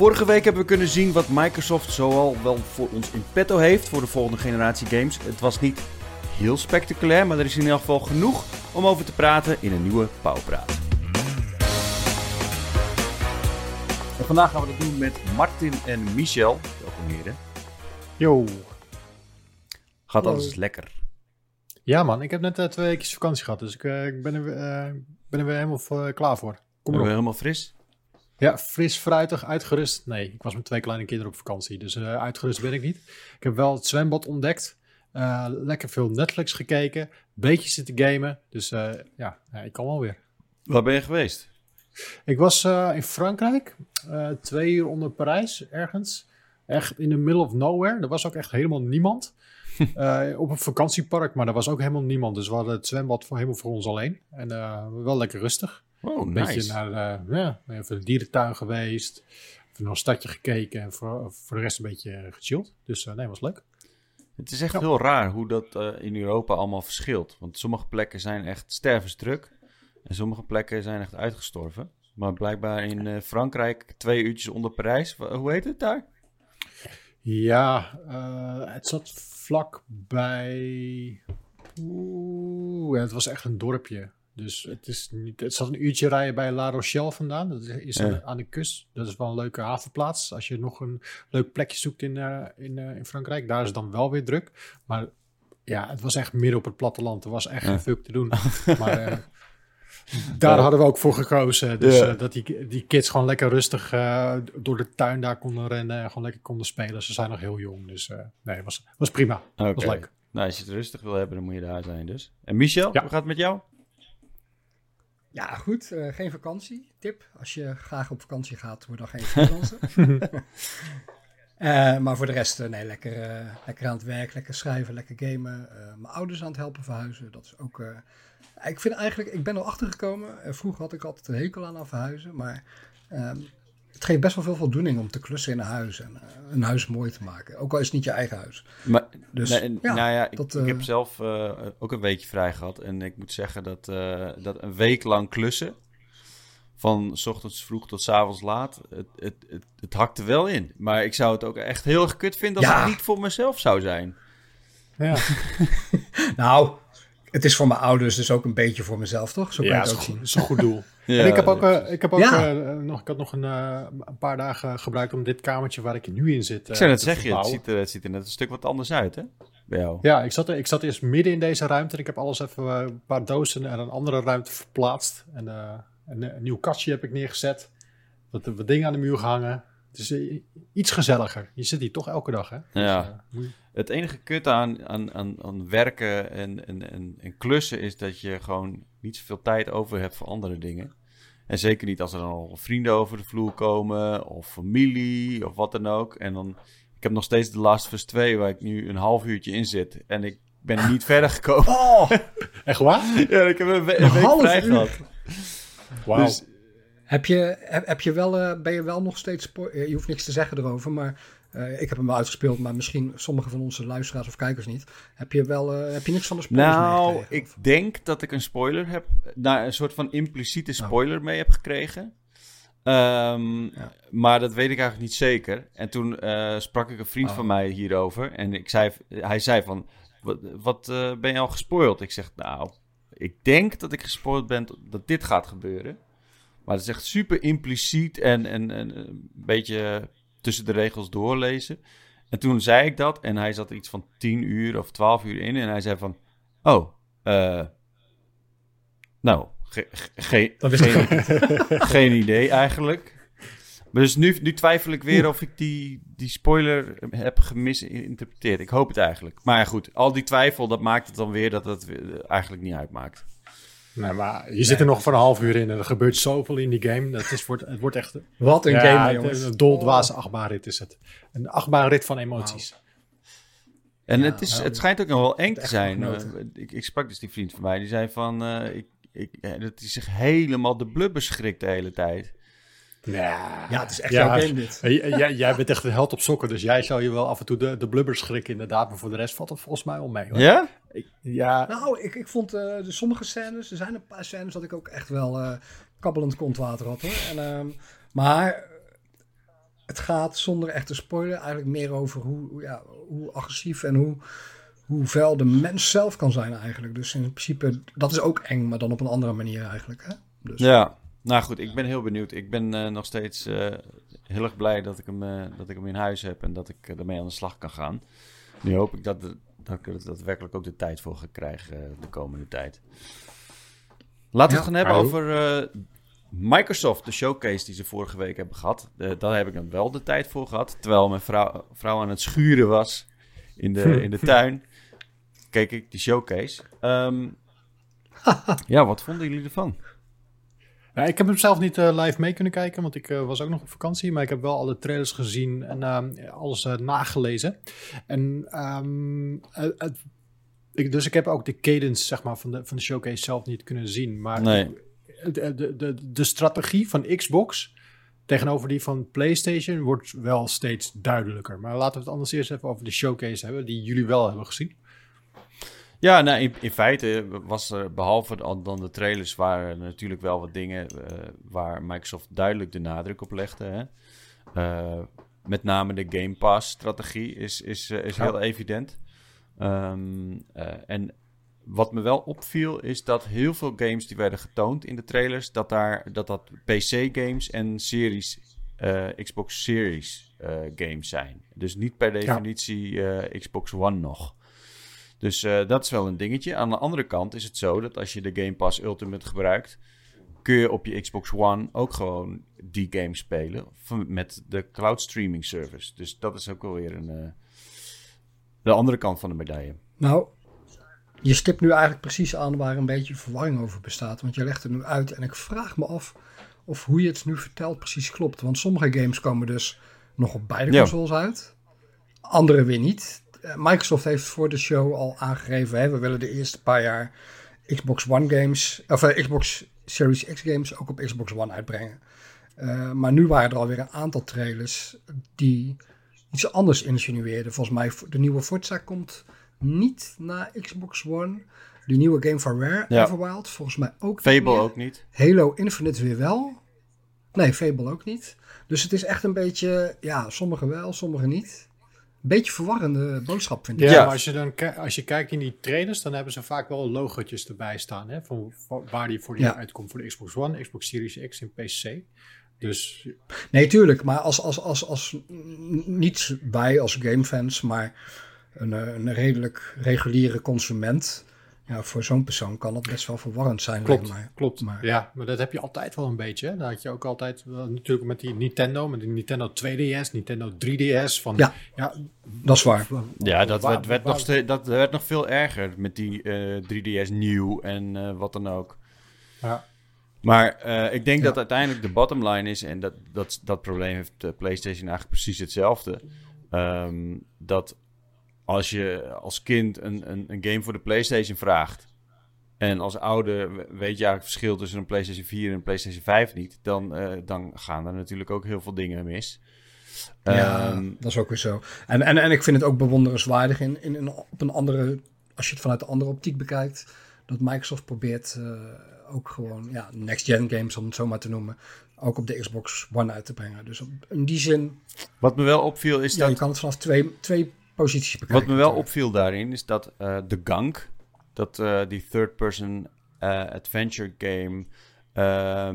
Vorige week hebben we kunnen zien wat Microsoft zoal wel voor ons in petto heeft voor de volgende generatie games. Het was niet heel spectaculair, maar er is in ieder geval genoeg om over te praten in een nieuwe Pauwpraat. En vandaag gaan we dat doen met Martin en Michel. Welkom heren. Yo. Gaat alles lekker? Ja man, ik heb net uh, twee weken vakantie gehad, dus ik, uh, ik ben, er, uh, ben er weer helemaal klaar voor. Kom ben je helemaal fris? Ja, fris, fruitig, uitgerust. Nee, ik was met twee kleine kinderen op vakantie, dus uitgerust ben ik niet. Ik heb wel het zwembad ontdekt. lekker veel Netflix gekeken, beetje zitten gamen. Dus ja, ik kan wel weer. Waar ben je geweest? Ik was in Frankrijk, twee uur onder Parijs, ergens. Echt in the middle of nowhere. Er was ook echt helemaal niemand. uh, op een vakantiepark, maar er was ook helemaal niemand. Dus we hadden het zwembad voor, helemaal voor ons alleen. En uh, wel lekker rustig. Oh, een nice. beetje naar uh, ja, even de dierentuin geweest. Even naar een stadje gekeken. En voor, voor de rest een beetje gechilled. Dus nee, was leuk. Het is echt ja. heel raar hoe dat in Europa allemaal verschilt. Want sommige plekken zijn echt stervensdruk. En sommige plekken zijn echt uitgestorven. Maar blijkbaar in Frankrijk twee uurtjes onder Parijs. Hoe heet het daar? Ja, uh, het zat vlak bij. Oeh, het was echt een dorpje. Dus het, is niet, het zat een uurtje rijden bij La Rochelle vandaan. Dat is ja. aan, aan, de kust. Dat is wel een leuke havenplaats. Als je nog een leuk plekje zoekt in, uh, in, uh, in Frankrijk. Daar is het dan wel weer druk. Maar ja, het was echt midden op het platteland. Er was echt geen fuck te doen. maar daar hadden we ook voor gekozen. Dus dat die, die kids gewoon lekker rustig door de tuin daar konden rennen. En gewoon lekker konden spelen. Ze zijn nog heel jong. Dus nee, was, was prima. Okay. Was leuk. Nou, als je het rustig wil hebben, dan moet je daar zijn dus. En Michel, hoe gaat het met jou? Ja, goed. geen vakantie. Tip. Als je graag op vakantie gaat, word dan geen freelancer. maar voor de rest, nee, lekker, lekker aan het werk. Lekker schrijven, lekker gamen. mijn ouders aan het helpen verhuizen. Dat is ook... Ik vind eigenlijk, ik ben er achter gekomen. Vroeger had ik altijd een hekel aan, aan verhuizen. Maar um, het geeft best wel veel voldoening om te klussen in een huis. En uh, een huis mooi te maken. Ook al is het niet je eigen huis. Maar, dus, nee, ja, nou ja, ik, dat, uh, ik heb zelf uh, ook een weekje vrij gehad. En ik moet zeggen dat, dat een week lang klussen. Van s ochtends vroeg tot s avonds laat. Het, het, het, het hakte wel in. Maar ik zou het ook echt heel erg kut vinden als ja. het niet voor mezelf zou zijn. Ja. nou, het is voor mijn ouders, dus ook een beetje voor mezelf, toch? Zo kan ja, je het ook goed, zien. is een goed doel. ja, en ik heb ook, uh, ik heb ook ja. uh, nog, ik had nog een, uh, een paar dagen gebruikt om dit kamertje waar ik nu in zit. ik zou net zeggen, het ziet, er, het ziet er net een stuk wat anders uit, hè? Bij jou. Ja, ik zat, ik zat eerst midden in deze ruimte en ik heb alles even een paar dozen en een andere ruimte verplaatst. En een, een, nieuw kastje heb ik neergezet. Wat, wat dingen aan de muur gehangen. Het is iets gezelliger. Je zit hier toch elke dag, hè? Ja. Dus, het enige kut aan, aan, aan, aan werken en, en, en, en, klussen is dat je gewoon niet zoveel tijd over hebt voor andere dingen. En zeker niet als er dan al vrienden over de vloer komen, of familie, of wat dan ook. En dan, ik heb nog steeds de Last of Us 2, waar ik nu een half uurtje in zit. En ik ben niet verder gekomen. Oh, echt waar? ja, ik heb een, we een, een week vrij gehad. Wauw. Dus, heb je, heb, je wel, uh, ben je wel nog steeds... Je hoeft niks te zeggen erover, maar... Uh, ik heb hem wel uitgespeeld, maar misschien sommige van onze luisteraars of kijkers niet. Heb je wel, uh, heb je niks van de spoilers Nou, ik denk dat ik een spoiler heb, nou, een soort van impliciete spoiler oh. mee heb gekregen. Um, ja. Maar dat weet ik eigenlijk niet zeker. En toen uh, sprak ik een vriend oh. van mij hierover. En ik zei, hij zei van, wat, wat ben je al gespoild? Ik zeg, nou, ik denk dat ik gespoild ben dat dit gaat gebeuren. Maar het is echt super impliciet en, en, en een beetje tussen de regels doorlezen. En toen zei ik dat en hij zat iets van 10 uur of 12 uur in. En hij zei van, oh, uh, nou, ge ge ge geen, geen idee eigenlijk. Dus nu, nu twijfel ik weer of ik die, die spoiler heb gemisinterpreteerd. Ik hoop het eigenlijk. Maar goed, al die twijfel, dat maakt het dan weer dat het eigenlijk niet uitmaakt. Nee, maar je nee, zit er nog voor een half uur in en er gebeurt zoveel in die game. Dat is, wordt, het wordt echt... Wat een ja, game, jongens. Een doldwaze achtbaanrit is het. Een achtbaanrit van emoties. Wow. En ja, het, is, het schijnt ook nog wel eng te zijn. Uh, ik, ik sprak dus die vriend van mij, die zei van... Uh, ik, ik, dat hij zich helemaal de blubber schrikt de hele tijd. Ja, ja, het is echt ja, jouw game dit. Jij, jij bent echt een held op sokken, dus jij zou je wel af en toe de, de blubber schrikken inderdaad. Maar voor de rest valt het volgens mij wel mee. Hoor. Ja? Ik, ja. Nou, ik, ik vond uh, de sommige scènes, er zijn een paar scènes dat ik ook echt wel uh, kabbelend kontwater had hoor. En, uh, maar het gaat zonder echte spoiler eigenlijk meer over hoe, ja, hoe agressief en hoe, hoe vuil de mens zelf kan zijn eigenlijk. Dus in principe, dat is ook eng, maar dan op een andere manier eigenlijk. Hè? Dus. Ja, nou goed, ik ben heel benieuwd. Ik ben uh, nog steeds uh, heel erg blij dat ik, hem, uh, dat ik hem in huis heb en dat ik ermee aan de slag kan gaan. Nu hoop ik dat, dat ik er daadwerkelijk ook de tijd voor ga krijgen de komende tijd. Laten we het gaan hebben over Microsoft, de showcase die ze vorige week hebben gehad. daar heb ik dan wel de tijd voor gehad. Terwijl mijn vrouw, vrouw aan het schuren was in de, in de tuin, keek ik die showcase. Um, ja, wat vonden jullie ervan? Ja, ik heb hem zelf niet uh, live mee kunnen kijken, want ik uh, was ook nog op vakantie. Maar ik heb wel alle trailers gezien en uh, alles nagelezen. En um, ik, dus ik heb ook de cadence zeg maar, van, de, van de showcase zelf niet kunnen zien. Maar nee. de, de, de, de strategie van Xbox tegenover die van PlayStation wordt wel steeds duidelijker. Maar laten we het anders eerst even over de showcase hebben, die jullie wel hebben gezien. Ja, nou, in, in, feite was er, behalve dan de trailers, waren er natuurlijk wel wat dingen uh, waar Microsoft duidelijk de nadruk op legde. Hè? Uh, met name de Game Pass-strategie is, is, uh, is ja. heel evident. Um, en wat me wel opviel is dat heel veel games die werden getoond in de trailers, dat daar, dat, dat PC-games en series, Xbox Series games zijn. Dus niet per definitie ja. Xbox One nog. Dus uh, dat is wel een dingetje. Aan de andere kant is het zo dat als je de Game Pass Ultimate gebruikt, kun je op je Xbox One ook gewoon die game spelen met de cloud streaming service. Dus dat is ook wel weer een, uh, de andere kant van de medaille. Nou, je stipt nu eigenlijk precies aan waar een beetje verwarring over bestaat. Want je legt het nu uit en ik vraag me af of hoe je het nu vertelt precies klopt. Want sommige games komen dus nog op beide consoles ja. uit. Andere weer niet. Eh, Microsoft heeft voor de show al aangegeven, hè, we willen de eerste paar jaar Xbox One games, of uh, Xbox Series X games ook op Xbox One uitbrengen. Uh, maar nu waren er alweer een aantal trailers die iets anders insinueerden. Volgens mij, de nieuwe Forza komt niet naar Xbox One. De nieuwe game van Rare, ja. Everwild, volgens mij ook Fable ook niet. Halo Infinite weer wel. Nee, Fable ook niet. Dus het is echt een beetje, ja, sommige wel, sommige niet beetje verwarrende boodschap, vind ik. Ja, maar als je, dan, als je kijkt in die trailers, dan hebben ze vaak wel logotjes erbij staan. Hè, van, waar die voor die ja. uitkomt. Voor de Xbox One, Xbox Series X en PC. Dus... Nee, tuurlijk. Maar als, als, als, als niet wij als gamefans, maar een, een redelijk reguliere consument ja, voor zo'n persoon kan dat best wel verwarrend zijn. Klopt, maar. klopt. Maar. Ja, maar dat heb je altijd wel een beetje. Hè? Dat had je ook altijd natuurlijk met die Nintendo, met die Nintendo 2DS, Nintendo 3DS. Van, ja, ja, dat is waar. Ja, dat, werd, werd nog steeds, dat werd nog veel erger met die uh, 3DS nieuw en uh, wat dan ook. Ja. Maar uh, ik denk ja. dat uiteindelijk de bottom line is, en dat, dat, dat probleem heeft de PlayStation eigenlijk precies hetzelfde. Um, dat als je als kind een, een, een, game voor de PlayStation vraagt. En als ouder weet je eigenlijk het verschil tussen een PlayStation 4 en een PlayStation 5 niet. Dan, uh, dan gaan er natuurlijk ook heel veel dingen mis. Ja, um, dat is ook weer zo. En, en, en ik vind het ook bewonderenswaardig in, in, in, op een andere, als je het vanuit de andere optiek bekijkt, dat Microsoft probeert uh, ook gewoon ja, next-gen games, om het zo maar te noemen, ook op de Xbox One uit te brengen. Dus op, in die zin. Wat me wel opviel is ja, dat. Je kan het vanaf twee, twee posities bekijken. Wat me wel opviel daarin is dat uh, de Gank, dat uh, die third-person uh, adventure game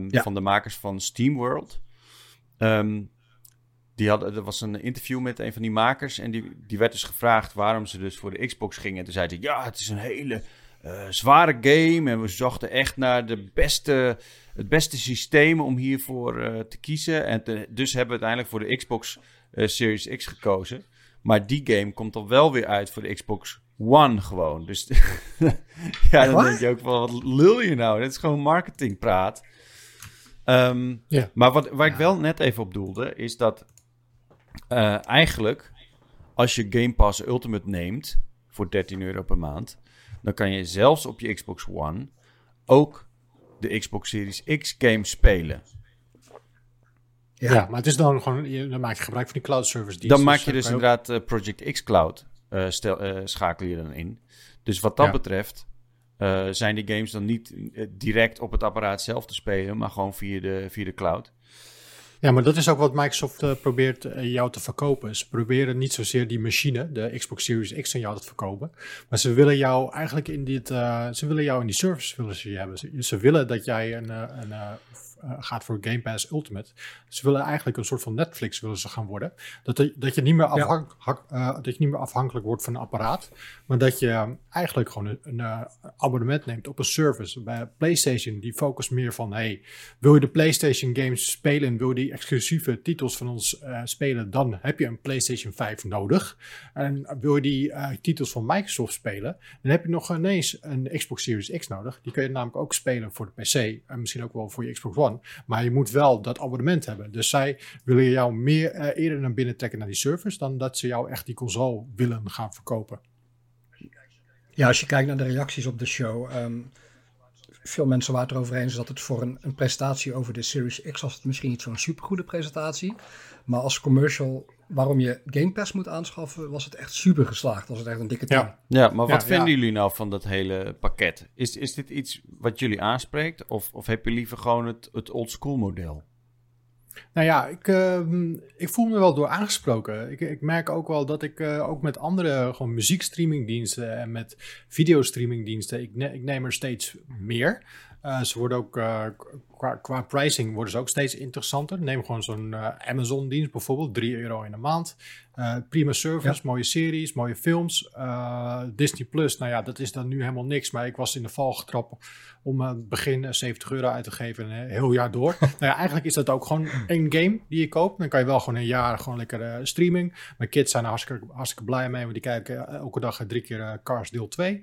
ja. van de makers van SteamWorld. Um, die hadden, er was een interview met een van die makers en die, die werd dus gevraagd waarom ze dus voor de Xbox gingen. En toen zei hij, ja, het is een hele uh, zware game en we zochten echt naar de beste, het beste systeem om hiervoor uh, te kiezen. En te, dus hebben we uiteindelijk voor de Xbox uh, Series X gekozen. Maar die game komt dan wel weer uit voor de Xbox One gewoon. Dus ja, dan What? denk je ook van, wat lul je nou? Dit is gewoon marketingpraat. Um, Ja. Maar wat, waar ik wel net even op doelde, is dat uh, eigenlijk als je Game Pass Ultimate neemt voor 13 euro per maand, dan kan je zelfs op je Xbox One ook de Xbox Series X games spelen. Ja. ja, maar het is dan gewoon, dan maak je gebruik van die cloud service dienst. Dan maak je dus inderdaad uh, Project X Cloud, uh, stel, uh, schakel je dan in. Dus wat dat Ja. betreft zijn die games dan niet direct op het apparaat zelf te spelen, maar gewoon via de, via de cloud. Ja, maar dat is ook wat Microsoft probeert jou te verkopen. Ze proberen niet zozeer die machine, de Xbox Series X, aan jou te verkopen. Maar ze willen jou eigenlijk in dit, ze willen jou in die service willen ze hebben. Ze, ze willen dat jij een, een gaat voor Game Pass Ultimate. Ze willen eigenlijk een soort van Netflix willen ze gaan worden. Dat, dat, je, niet meer afhank, ja. uh, dat je niet meer afhankelijk wordt van een apparaat. Maar dat je eigenlijk gewoon een, een uh, abonnement neemt op een service. Bij PlayStation, die focust meer van... Hey, wil je de PlayStation games spelen? Wil je die exclusieve titels van ons spelen? Dan heb je een PlayStation 5 nodig. En wil je die titels van Microsoft spelen? Dan heb je nog ineens een Xbox Series X nodig. Die kun je namelijk ook spelen voor de PC. En misschien ook wel voor je Xbox One. Maar je moet wel dat abonnement hebben. Dus zij willen jou meer uh, eerder naar binnen trekken naar die servers dan dat ze jou echt die console willen gaan verkopen. Ja, als je kijkt naar de reacties op de show. Um, veel mensen waren het erover eens dat het voor een, een presentatie over de Series X was het misschien niet zo'n supergoede presentatie. Maar als commercial waarom je Game Pass moet aanschaffen, was het echt super geslaagd. Was het echt een dikke team. Ja, ja maar wat ja, vinden jullie nou van dat hele pakket? Is, is dit iets wat jullie aanspreekt? Of, of heb je liever gewoon het, het old school model? Nou ja, ik, uh, ik voel me wel door aangesproken. Ik, ik merk ook wel dat ik uh, ook met andere gewoon muziekstreamingdiensten en met videostreamingdiensten, ik, ne ik neem er steeds meer. Uh, ze worden ook qua, qua pricing worden ze ook steeds interessanter. Neem gewoon zo'n uh, Amazon-dienst bijvoorbeeld, 3 euro in de maand. Uh, prima service, mooie series, mooie films. Uh, Disney Plus, nou ja, dat is dan nu helemaal niks. Maar ik was in de val getrapt om aan het begin 70 euro uit te geven een heel jaar door. nou ja, eigenlijk is dat ook gewoon één game die je koopt. Dan kan je wel gewoon een jaar gewoon lekker streaming. Mijn kids zijn er hartstikke, hartstikke blij mee, want die kijken elke dag drie keer Cars deel 2.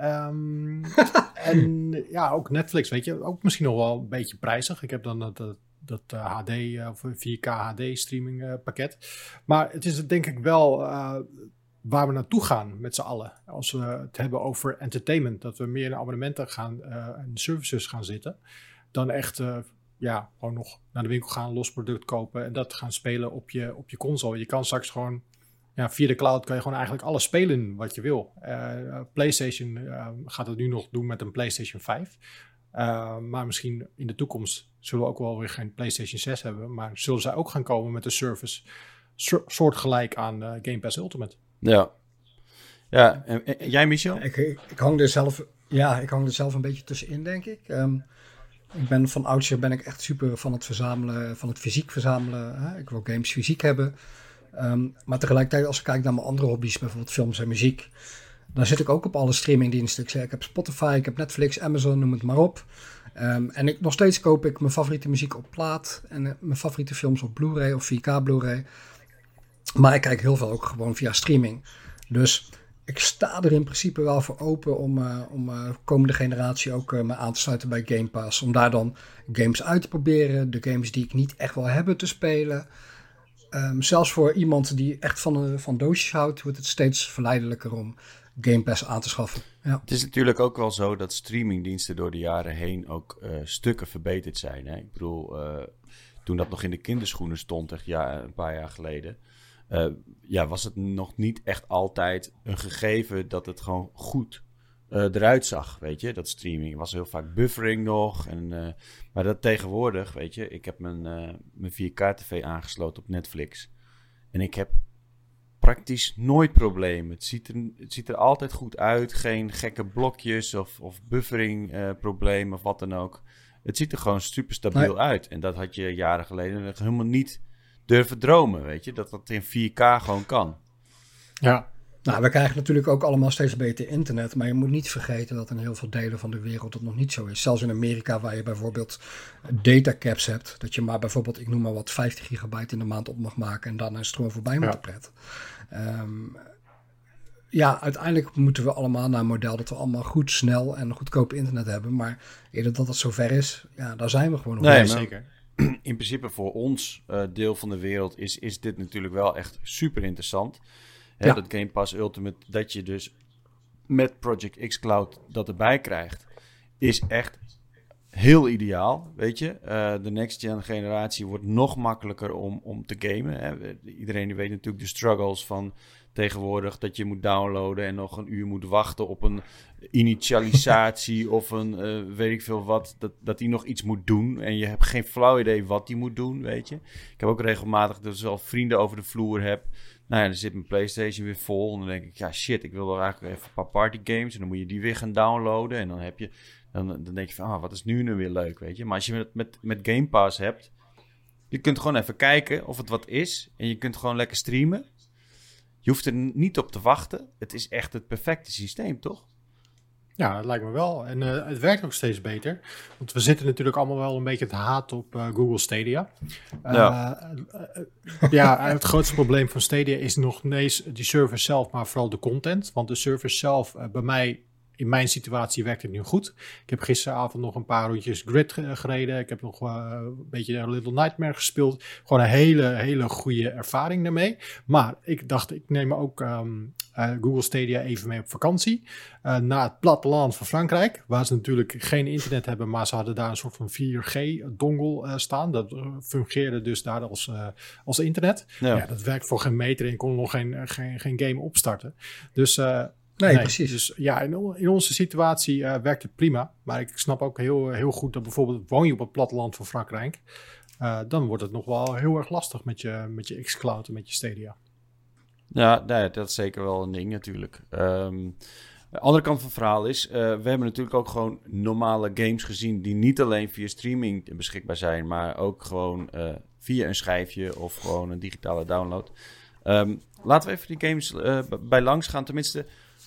Um, en ja, ook Netflix, weet je, ook misschien nog wel een beetje prijzig. Ik heb dan dat, dat, HD uh, of 4K HD streaming uh, pakket. Maar het is denk ik wel waar we naartoe gaan met z'n allen. Als we het hebben over entertainment. Dat we meer in abonnementen gaan en services gaan zitten. Dan echt ja, gewoon nog naar de winkel gaan, los product kopen. En dat gaan spelen op je, op je console. Je kan straks gewoon ja, via de cloud kan je gewoon eigenlijk alles spelen wat je wil. PlayStation gaat het nu nog doen met een PlayStation 5. Uh, maar misschien in de toekomst zullen we ook wel weer geen PlayStation 6 hebben. Maar zullen zij ook gaan komen met een service so soortgelijk aan uh, Game Pass Ultimate. Ja. Ja, en, en jij Michel? Ik, hang er zelf, ja, ik hang er zelf een beetje tussenin, denk ik. Um, ik ben van oudsher ben ik echt super van het verzamelen, van het fysiek verzamelen. Hè? Ik wil games fysiek hebben. Um, maar tegelijkertijd, als ik kijk naar mijn andere hobby's, bijvoorbeeld films en muziek, dan zit ik ook op alle streamingdiensten. Ik, zeg, ik heb Spotify, ik heb Netflix, Amazon, noem het maar op. Um, en ik, nog steeds koop ik mijn favoriete muziek op plaat en uh, mijn favoriete films op Blu-ray of 4K Blu-ray. Maar ik kijk heel veel ook gewoon via streaming. Dus ik sta er in principe wel voor open om, uh, om uh, komende generatie ook uh, me aan te sluiten bij Game Pass. Om daar dan games uit te proberen. De games die ik niet echt wil hebben te spelen. Um, zelfs voor iemand die echt van, van doosjes houdt, wordt het steeds verleidelijker om Game Pass aan te schaffen. Ja. Het is natuurlijk ook wel zo dat streamingdiensten door de jaren heen ook uh, stukken verbeterd zijn. Hè? Ik bedoel, uh, toen dat nog in de kinderschoenen stond, ja, een paar jaar geleden, uh, ja, was het nog niet echt altijd een gegeven dat het gewoon goed eruit zag. Weet je, dat streaming was heel vaak buffering nog. En, maar dat tegenwoordig, weet je, ik heb mijn, mijn 4K-TV aangesloten op Netflix. En ik heb praktisch nooit problemen. Het ziet er, het ziet er altijd goed uit. Geen gekke blokjes of, of buffering uh, problemen of wat dan ook. Het ziet er gewoon super stabiel nee. uit. En dat had je jaren geleden helemaal niet durven dromen, weet je. Dat dat in 4K gewoon kan. Ja. Nou, we krijgen natuurlijk ook allemaal steeds beter internet. Maar je moet niet vergeten dat in heel veel delen van de wereld dat nog niet zo is. Zelfs in Amerika, waar je bijvoorbeeld datacaps hebt. Dat je maar bijvoorbeeld, ik noem maar wat, 50 gigabyte in de maand op mag maken. En daarna is het gewoon voorbij met ja. de pret. Um, ja, uiteindelijk moeten we allemaal naar een model dat we allemaal goed, snel en goedkoop internet hebben. Maar eerder dat het zover is, ja, daar zijn we gewoon nog nee, zeker. In principe voor ons uh, deel van de wereld is, is dit natuurlijk wel echt super interessant. Hè, ja. Dat Game Pass Ultimate, dat je dus met Project X Cloud dat erbij krijgt, is echt heel ideaal, weet je. Eh, de next gen generatie wordt nog makkelijker om, om te gamen. Hè. Iedereen die weet natuurlijk de struggles van tegenwoordig dat je moet downloaden en nog een uur moet wachten op een initialisatie of een uh, weet ik veel wat, dat, dat hij nog iets moet doen en je hebt geen flauw idee wat hij moet doen, weet je. Ik heb ook regelmatig dat ik wel vrienden over de vloer heb. Nou ja, dan zit mijn PlayStation weer vol en dan denk ik, ja shit, ik wil wel eigenlijk even een paar party games en dan moet je die weer gaan downloaden en dan heb je, dan, dan denk je van, ah, wat is nu nu weer leuk, weet je. Maar als je het met, met Game Pass hebt, je kunt gewoon even kijken of het wat is en je kunt gewoon lekker streamen. Je hoeft er niet op te wachten. Het is echt het perfecte systeem, toch? Ja, dat lijkt me wel. En uh, het werkt ook steeds beter. Want we zitten natuurlijk allemaal wel een beetje te haat op uh, Google Stadia. Uh, ja. ja, het grootste probleem van Stadia is nog niet eens die service zelf, maar vooral de content. Want de service zelf, bij mij in mijn situatie werkt het nu goed. Ik heb gisteravond nog een paar rondjes grid gereden. Ik heb nog een beetje een Little Nightmare gespeeld. Gewoon een hele, hele goede ervaring daarmee. Maar ik dacht, ik neem ook um, uh, Google Stadia even mee op vakantie. Uh, naar het platteland van Frankrijk. Waar ze natuurlijk geen internet hebben, maar ze hadden daar een soort van 4G-dongle staan. Dat fungeerde dus daar als, als internet. Ja. ja. dat werkt voor geen meter en kon nog geen, geen, geen game opstarten. Dus Nee, precies. Dus ja, in, in onze situatie uh, werkt het prima. Maar ik snap ook heel, heel goed dat bijvoorbeeld woon je op het platteland van Frankrijk. Uh, dan wordt het nog wel heel erg lastig met je, met je xCloud en met je Stadia. Ja, dat is zeker wel een ding natuurlijk. Um, de andere kant van het verhaal is, uh, we hebben natuurlijk ook gewoon normale games gezien die niet alleen via streaming beschikbaar zijn, maar ook gewoon via een schijfje of gewoon een digitale download. Um, laten we even die games bij langs gaan. Tenminste,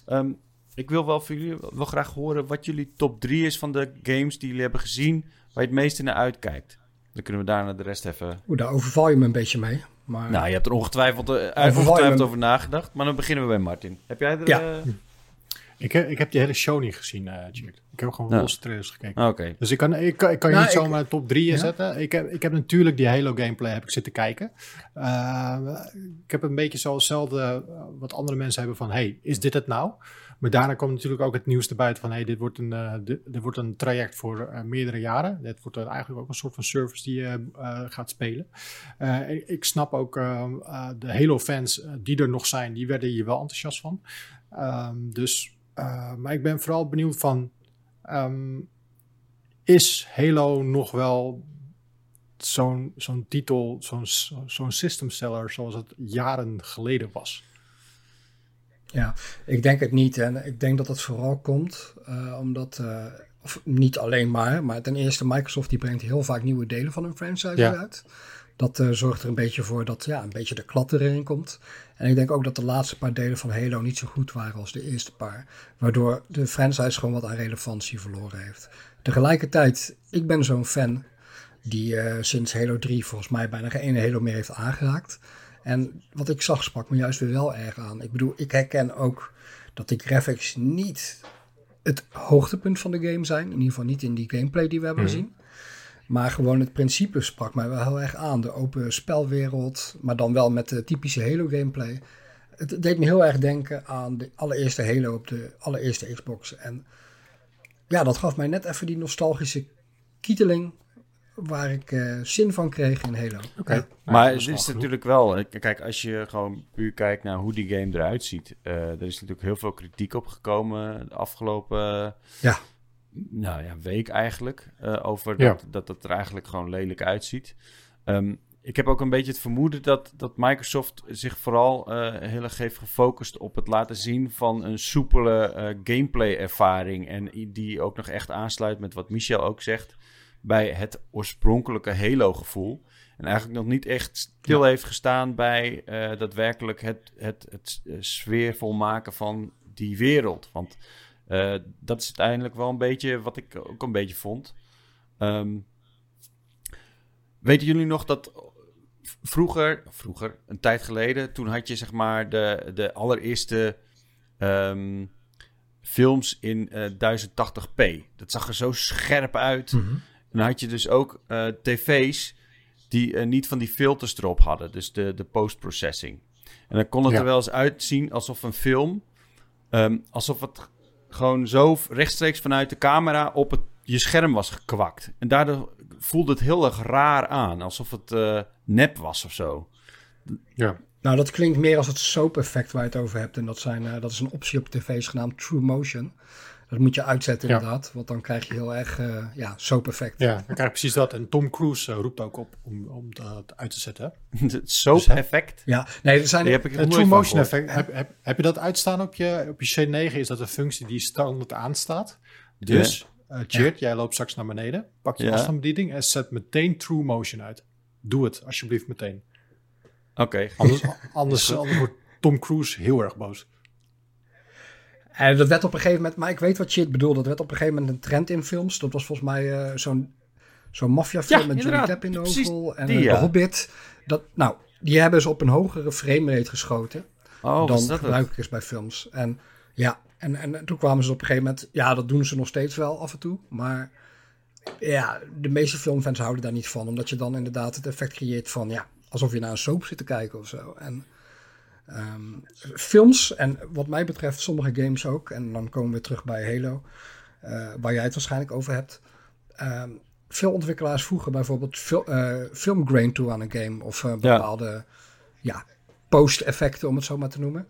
Um, ik wil wel voor jullie wel graag horen wat jullie top 3 is van de games die jullie hebben gezien, waar je het meeste naar uitkijkt. Dan kunnen we daarna de rest even. Oeh, daar overval je me een beetje mee. Maar... Nou, je hebt er ongetwijfeld, uh, ongetwijfeld over nagedacht. Maar dan beginnen we bij Martin. Heb jij er. Ja. Uh... Ik, ik heb die hele show niet gezien, uh, Jack. Ik heb gewoon losse trailers gekeken. Okay. Dus ik kan, ik, ik kan je nou, niet zomaar top 3 ja? zetten. Ik heb, ik heb natuurlijk die Halo gameplay heb ik zitten kijken. Uh, ik heb een beetje zoals hetzelfde wat andere mensen hebben van... hey, is dit het nou? Maar daarna komt natuurlijk ook het nieuws erbij van... hey, dit wordt een, uh, dit, wordt een traject voor uh, meerdere jaren. Dit wordt eigenlijk ook een soort van service die je gaat spelen. ik snap ook de Halo-fans die er nog zijn... die werden hier wel enthousiast van. Um, dus maar ik ben vooral benieuwd van... Um, is Halo nog wel zo'n zo'n titel, zo'n zo'n system seller zoals het jaren geleden was? Ja, ik denk het niet. En ik denk dat het vooral komt uh, omdat... Uh, of niet alleen maar, maar ten eerste Microsoft die brengt heel vaak nieuwe delen van hun franchise ja. uit. Dat uh, zorgt er een beetje voor dat ja, een beetje de klad erin komt. En ik denk ook dat de laatste paar delen van Halo niet zo goed waren als de eerste paar. Waardoor de franchise gewoon wat aan relevantie verloren heeft. Tegelijkertijd, ik ben zo'n fan die sinds Halo 3 volgens mij bijna geen ene Halo meer heeft aangeraakt. En wat ik zag sprak me juist weer wel erg aan. Ik bedoel, ik herken ook dat de graphics niet het hoogtepunt van de game zijn. In ieder geval niet in die gameplay die we hebben mm. gezien. Maar gewoon het principe sprak mij wel heel erg aan. De open spelwereld, maar dan wel met de typische Halo gameplay. Het deed me heel erg denken aan de allereerste Halo op de allereerste Xbox. En ja, dat gaf mij net even die nostalgische kieteling waar ik uh, zin van kreeg in Halo. Oké. Okay. Maar het is natuurlijk wel, kijk, als je gewoon puur kijkt naar hoe die game eruit ziet, uh, er is natuurlijk heel veel kritiek op gekomen de afgelopen ja nou ja, week eigenlijk. Uh, over dat, dat het er eigenlijk gewoon lelijk uitziet. Um, ik heb ook een beetje het vermoeden dat, dat Microsoft zich vooral uh, heel erg heeft gefocust op het laten zien van een soepele uh, gameplay-ervaring. En die ook nog echt aansluit met wat Michel ook zegt bij het oorspronkelijke Halo-gevoel. En eigenlijk nog niet echt stil heeft gestaan bij uh, daadwerkelijk het, het, het, het sfeervol maken van die wereld. Want uh, dat is uiteindelijk wel een beetje wat ik ook een beetje vond. Um, weten jullie nog dat vroeger, vroeger, een tijd geleden, toen had je zeg maar de, de allereerste um, films in uh, 1080p. Dat zag er zo scherp uit. Mm -hmm. Dan had je dus ook uh, tv's die uh, niet van die filters erop hadden. Dus de, de post-processing. En dan kon het ja. er wel eens uitzien alsof een film... Um, alsof het gewoon zo rechtstreeks vanuit de camera op het je scherm was gekwakt. En daardoor voelde het heel erg raar aan. Alsof het uh, nep was of zo. Ja. Nou, dat klinkt meer als het soap effect waar je het over hebt. En dat, zijn, uh, dat is een optie op tv's genaamd True Motion. Dat moet je uitzetten inderdaad, want dan krijg je heel erg uh, ja, soap-effect. Ja, dan krijg je precies dat. En Tom Cruise uh, roept ook op om, om dat uit te zetten. Het soap-effect? ja, nee, er zijn... Die heb ik het True Motion effect. Heb, heb, heb, je dat uitstaan op je, op je C9? Is dat een functie die standaard aanstaat? Dus, uh, ja. jij loopt straks naar beneden. Pak je ja. afstandsbediening en zet meteen True Motion uit. Doe het, alsjeblieft, meteen. Oké. Okay. Anders, anders, anders wordt Tom Cruise heel erg boos. En dat werd op een gegeven moment, maar ik weet wat shit bedoelde. Dat werd op een gegeven moment een trend in films. Dat was volgens mij uh, zo'n zo'n maffiafilm ja, met Johnny Depp in de hoofdrol en die, uh, ja. Hobbit. Dat, nou, die hebben ze op een hogere framerate geschoten oh, dan dat gebruikelijk is bij films. En ja, en, en toen kwamen ze op een gegeven moment, ja, dat doen ze nog steeds wel af en toe, maar ja, de meeste filmfans houden daar niet van, omdat je dan inderdaad het effect creëert van, ja, alsof je naar een soap zit te kijken of zo. En Um, films en wat mij betreft sommige games ook. En dan komen we terug bij Halo, uh, waar jij het waarschijnlijk over hebt. Um, veel ontwikkelaars voegen bijvoorbeeld fil uh, filmgrain toe aan een game. Of uh, bepaalde ja. ja post-effecten, om het zo maar te noemen.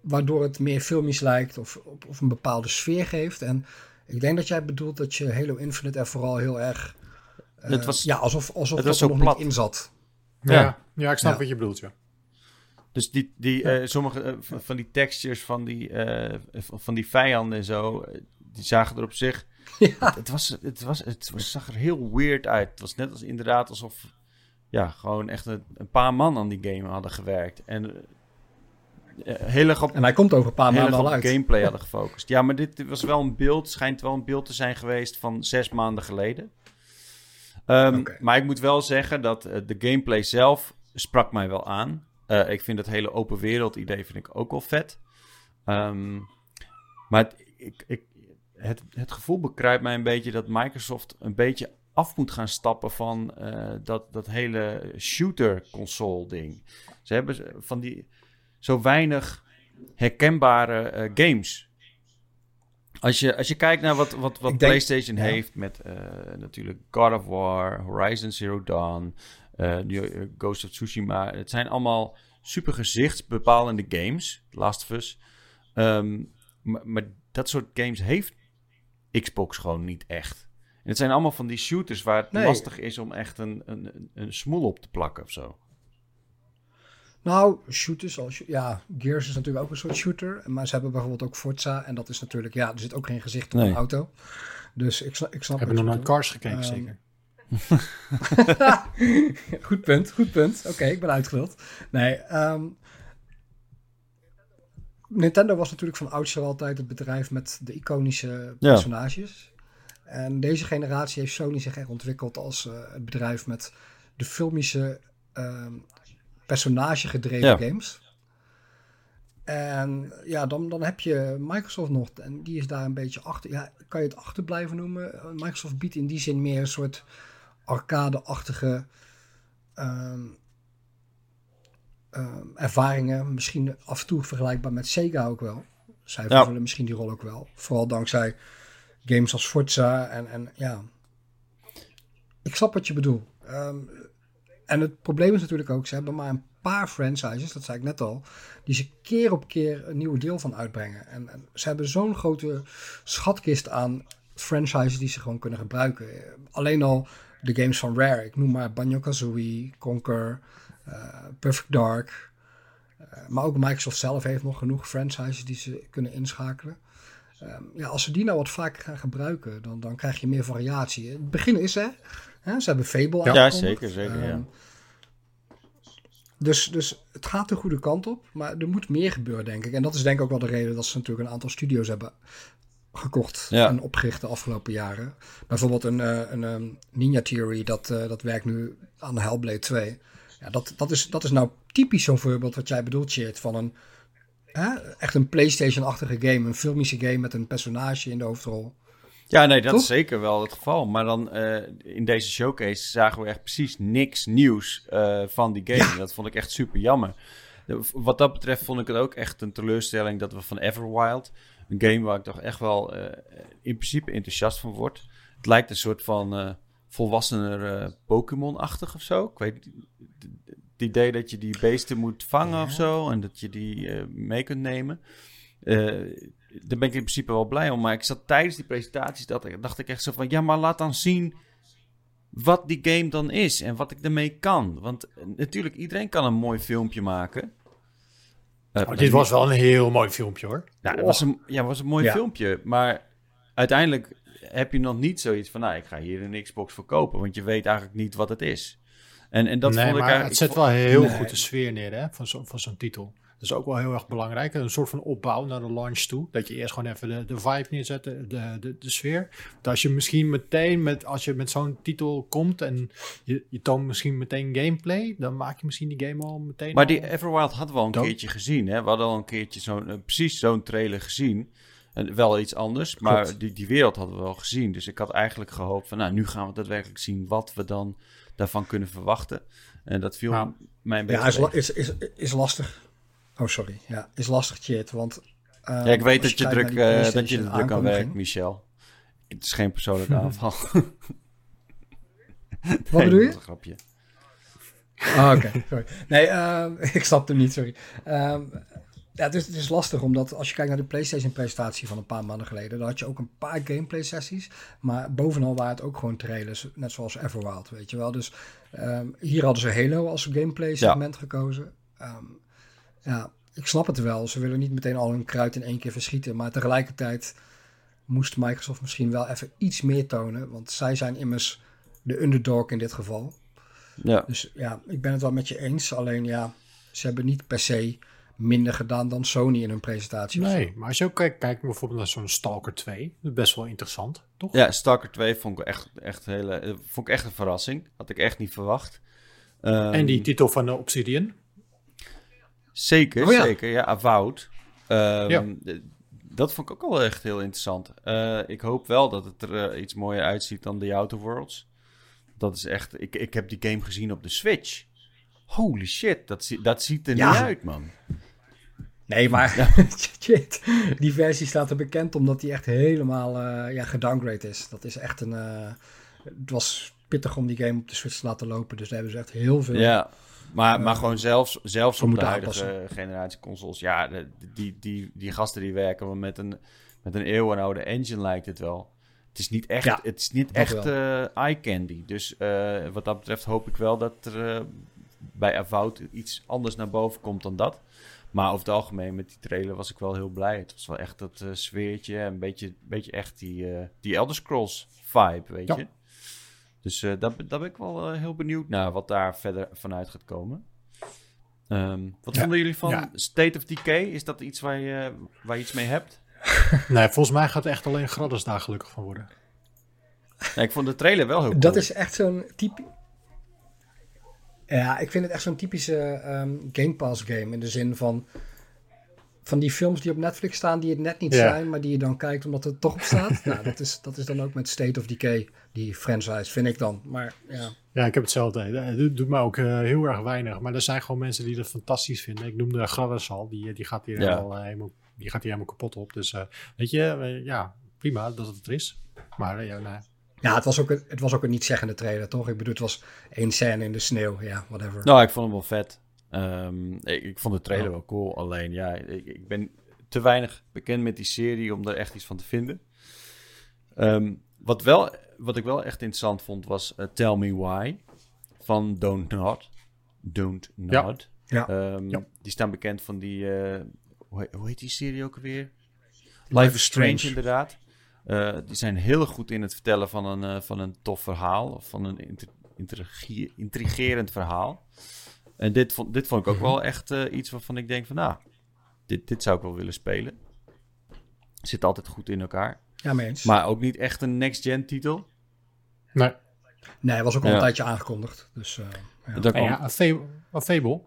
Waardoor het meer filmisch lijkt of, of een bepaalde sfeer geeft. En ik denk dat jij bedoelt dat je Halo Infinite er vooral heel erg... het was, ja, alsof, alsof het dat er zo nog plat. niet in zat. Ja, ja. ja ik snap Ja. wat je bedoelt, ja. Dus die, die, eh, sommige eh, van- die textures van die, eh, van die vijanden en zo, die zagen er op zich. Ja. Het, was, het, was, het was- zag er heel weird uit. Het was net als inderdaad alsof ja, gewoon echt een, een paar man aan die game hadden gewerkt. En heel erg op, En hij komt over een paar maanden al uit. gameplay hadden gefocust. Ja, maar dit was wel een beeld, schijnt wel een beeld te zijn geweest van zes maanden geleden. Ehm. Maar ik moet wel zeggen dat de gameplay zelf sprak mij wel aan. Eh, ik vind het hele open wereld idee vind ik ook wel vet. Ehm, maar het, ik, ik, het, het gevoel bekruipt mij een beetje dat Microsoft een beetje af moet gaan stappen van eh, dat, dat hele shooter console ding. Ze hebben van die zo weinig herkenbare eh, games. Als je, als je kijkt naar wat, wat, wat denk- PlayStation ja. heeft met eh, natuurlijk God of War, Horizon Zero Dawn, eh, eh, Ghost of Tsushima. Het zijn allemaal super gezichtsbepalende games, Last of Us. Ehm, maar, maar dat soort games heeft Xbox gewoon niet echt. En het zijn allemaal van die shooters waar het Nee. lastig is om echt een, een, een- een smoel op te plakken of zo. Nou, shooters, als, ja, Gears is natuurlijk ook een soort shooter. Maar ze hebben bijvoorbeeld ook Forza. En dat is natuurlijk, ja, er zit ook geen gezicht op Nee. een auto. Dus ik, snap- ik snap Hebben nog naar Cars gekeken, Ehm, zeker? goed punt, goed punt. Oké, ik ben uitgeluld. Nee, ehm, Nintendo was natuurlijk van oudsher altijd het bedrijf met de iconische Ja. personages. En deze generatie heeft Sony zich echt ontwikkeld als eh, het bedrijf met de filmische personagegedreven Ja. games. En ja, dan, dan heb je Microsoft nog. En die is daar een beetje achter. Ja, kan je het achter blijven noemen? Microsoft biedt in die zin meer een soort arcade-achtige ehm, ehm, ervaringen. Misschien af en toe vergelijkbaar met Sega ook wel. Zij Ja. vervullen misschien die rol ook wel. Vooral dankzij games als Forza en, en ja. Ik snap wat je bedoelt. Ehm, en het probleem is natuurlijk ook, ze hebben maar een paar franchises, dat zei ik net al, die ze keer op keer een nieuw deel van uitbrengen. En, ze hebben zo'n grote schatkist aan franchises die ze gewoon kunnen gebruiken. Alleen al de games van Rare, ik noem maar Banjo-Kazooie, Conquer, eh, Perfect Dark. Eh, maar ook Microsoft zelf heeft nog genoeg franchises die ze kunnen inschakelen. Ehm, ja, als ze die nou wat vaker gaan gebruiken, dan, dan krijg je meer variatie. Het begin is hè, hè ze hebben Fable Ja, zeker, zeker, ja. Ehm, Dus, dus het gaat de goede kant op, maar er moet meer gebeuren, denk ik. En dat is denk ik ook wel de reden dat ze natuurlijk een aantal studio's hebben gekocht Ja. en opgericht de afgelopen jaren. Bijvoorbeeld een, eh, een ehm, Ninja Theory, dat, eh, dat werkt nu aan Hellblade 2. Ja, dat, dat, is, dat is nou typisch zo'n voorbeeld wat jij bedoelt, Chert, van een hè, echt een PlayStation-achtige game, een filmische game met een personage in de hoofdrol. Ja, nee, dat Toch? is zeker wel het geval. Maar dan eh, in deze showcase zagen we echt precies niks nieuws eh, van die game. Ja. Dat vond ik echt super jammer. Wat dat betreft vond ik het ook echt een teleurstelling dat we van Everwild, een game waar ik toch echt wel eh, in principe enthousiast van word, het lijkt een soort van uh, volwassener uh, Pokémon-achtig of zo. Ik weet het idee dat je die beesten moet vangen of zo en dat je die uh, mee kunt nemen. Daar ben ik in principe wel blij om. Maar ik zat tijdens die presentaties, dat, dacht ik echt zo van... Ja, maar laat dan zien wat die game dan is en wat ik ermee kan. Want natuurlijk, iedereen kan een mooi filmpje maken. Uh, dit was wel een heel mooi filmpje hoor. Ja, het was een, ja, was een mooi filmpje. Maar uiteindelijk heb je nog niet zoiets van... nou, ik ga hier een Xbox verkopen. Want je weet eigenlijk niet wat het is. En, en dat nee, vond ik maar het zet wel heel goed de sfeer neer hè, van zo'n van zo'n titel. Dat is ook wel heel erg belangrijk. Een soort van opbouw naar de launch toe. Dat je eerst gewoon even de, de vibe neerzet, de, de, de, sfeer. Dat als je misschien meteen met, als je met zo'n titel komt en je, je toont misschien meteen gameplay, dan maak je misschien die game al meteen. Maar die Everwild hadden we al een keertje gezien. Hè? We hadden al een keertje zo'n, uh, precies zo'n trailer gezien. En wel iets anders, maar die, die wereld hadden we wel gezien. Dus ik had eigenlijk gehoopt van, nou, nu gaan we daadwerkelijk zien wat we dan daarvan kunnen verwachten. En dat viel nou, mij een beetje... Ja, is, is, is, is lastig. Oh, sorry. Ja, is lastig, chat. Want. Uh, ja, ik weet dat je, druk, uh, dat je druk aan werkt, Michel. Het is geen persoonlijke aanval. Wat bedoel je? een grapje. Oh, oké. Okay. Sorry. Nee, uh, ik snap hem niet, sorry. Um, ja, het is, het is lastig, omdat als je kijkt naar de PlayStation-presentatie van een paar maanden geleden, dan had je ook een paar gameplay-sessies. Maar bovenal waren het ook gewoon trailers, net zoals Everwild, weet je wel. Dus um, hier hadden ze Halo als gameplay-segment ja. gekozen. Um, ja, ik snap het wel. Ze willen niet meteen al hun kruid in één keer verschieten. Maar tegelijkertijd moest Microsoft misschien wel even iets meer tonen. Want zij zijn immers de underdog in dit geval. Ja. Dus ja, ik ben het wel met je eens. Alleen ja, ze hebben niet per se minder gedaan dan Sony in hun presentatie. Nee, maar als je ook kijkt, kijkt bijvoorbeeld naar zo'n Stalker 2, dat is best wel interessant, toch? Ja, Stalker 2 vond ik echt, echt, hele, vond ik echt een verrassing. Had ik echt niet verwacht. Um, en die titel van de Obsidian? Zeker, oh ja. zeker. Ja, Avowed. Um, ja. Dat vond ik ook wel echt heel interessant. Uh, ik hoop wel dat het er uh, iets mooier uitziet dan The Outer Worlds. Dat is echt... Ik, ik heb die game gezien op de Switch. Holy shit, dat, dat ziet er ja. niet uit, man. Nee, maar shit, die versie staat er bekend omdat die echt helemaal uh, ja, gedowngrade is. Dat is echt een... het was pittig om die game op de Switch te laten lopen. Dus daar hebben ze echt heel veel... Ja. Maar, maar gewoon zelfs, zelfs op de huidige generatie consoles. Ja, de, die, die, die gasten die werken met een, met een eeuwenoude engine lijkt het wel. Het is niet echt, het is niet echt uh, eye candy. Dus uh, wat dat betreft hoop ik wel dat er uh, bij Avowed iets anders naar boven komt dan dat. Maar over het algemeen met die trailer was ik wel heel blij. Het was wel echt dat sfeertje. Een beetje, beetje echt die, die Elder Scrolls vibe, weet ja. je. Dus uh, daar, daar, ben ik wel uh, heel benieuwd naar wat daar verder vanuit gaat komen. Um, wat ja. vonden jullie van ja. State of Decay? Is dat iets waar je, waar je iets mee hebt? nee, volgens mij gaat echt alleen Gradders daar gelukkig van worden. Nee, ik vond de trailer wel heel cool. Dat is echt zo'n type... Ja, ik vind het echt zo'n typische um, Game Pass game. In de zin van van die films die op Netflix staan, die het net niet zijn, maar die je dan kijkt omdat het toch op staat. nou, dat is, dat is dan ook met State of Decay, die franchise, vind ik dan. Maar ja. Ja, ik heb hetzelfde. Het doet me ook uh, heel erg weinig. Maar er zijn gewoon mensen die dat fantastisch vinden. Ik noemde Gladys al, die, die, gaat hier ja. helemaal, uh, helemaal, die gaat hier helemaal kapot op. Dus uh, weet je, ja, prima dat het er is. Maar ja, nee. Ja, het was, ook een, het was ook een niet-zeggende trailer, toch? Ik bedoel, het was één scène in de sneeuw, ja, whatever. Nou, ik vond hem wel vet. Um, ik, ik, vond de trailer wel cool. Alleen ja, ik, ik, ben te weinig bekend met die serie om er echt iets van te vinden. Um, wat, wel, wat ik wel echt interessant vond was uh, Tell Me Why van Don't Nod. Don't Nod. Ja. Um, ja. Die staan bekend van die, uh, hoe, hoe, heet die serie ook alweer? Life is Strange, Strange inderdaad. Uh, die zijn heel goed in het vertellen van een, van een tof verhaal. Of van een intrigerend verhaal. En dit vond, dit vond ik ook mhm. wel echt uh, iets waarvan ik denk van, nou, dit, dit zou ik wel willen spelen. Zit altijd goed in elkaar. Ja, meens. Maar ook niet echt een next-gen titel. Nee. Nee, was ook al ja. een tijdje aangekondigd. Dus, uh, ja. Dat ja, een Fable. Fable.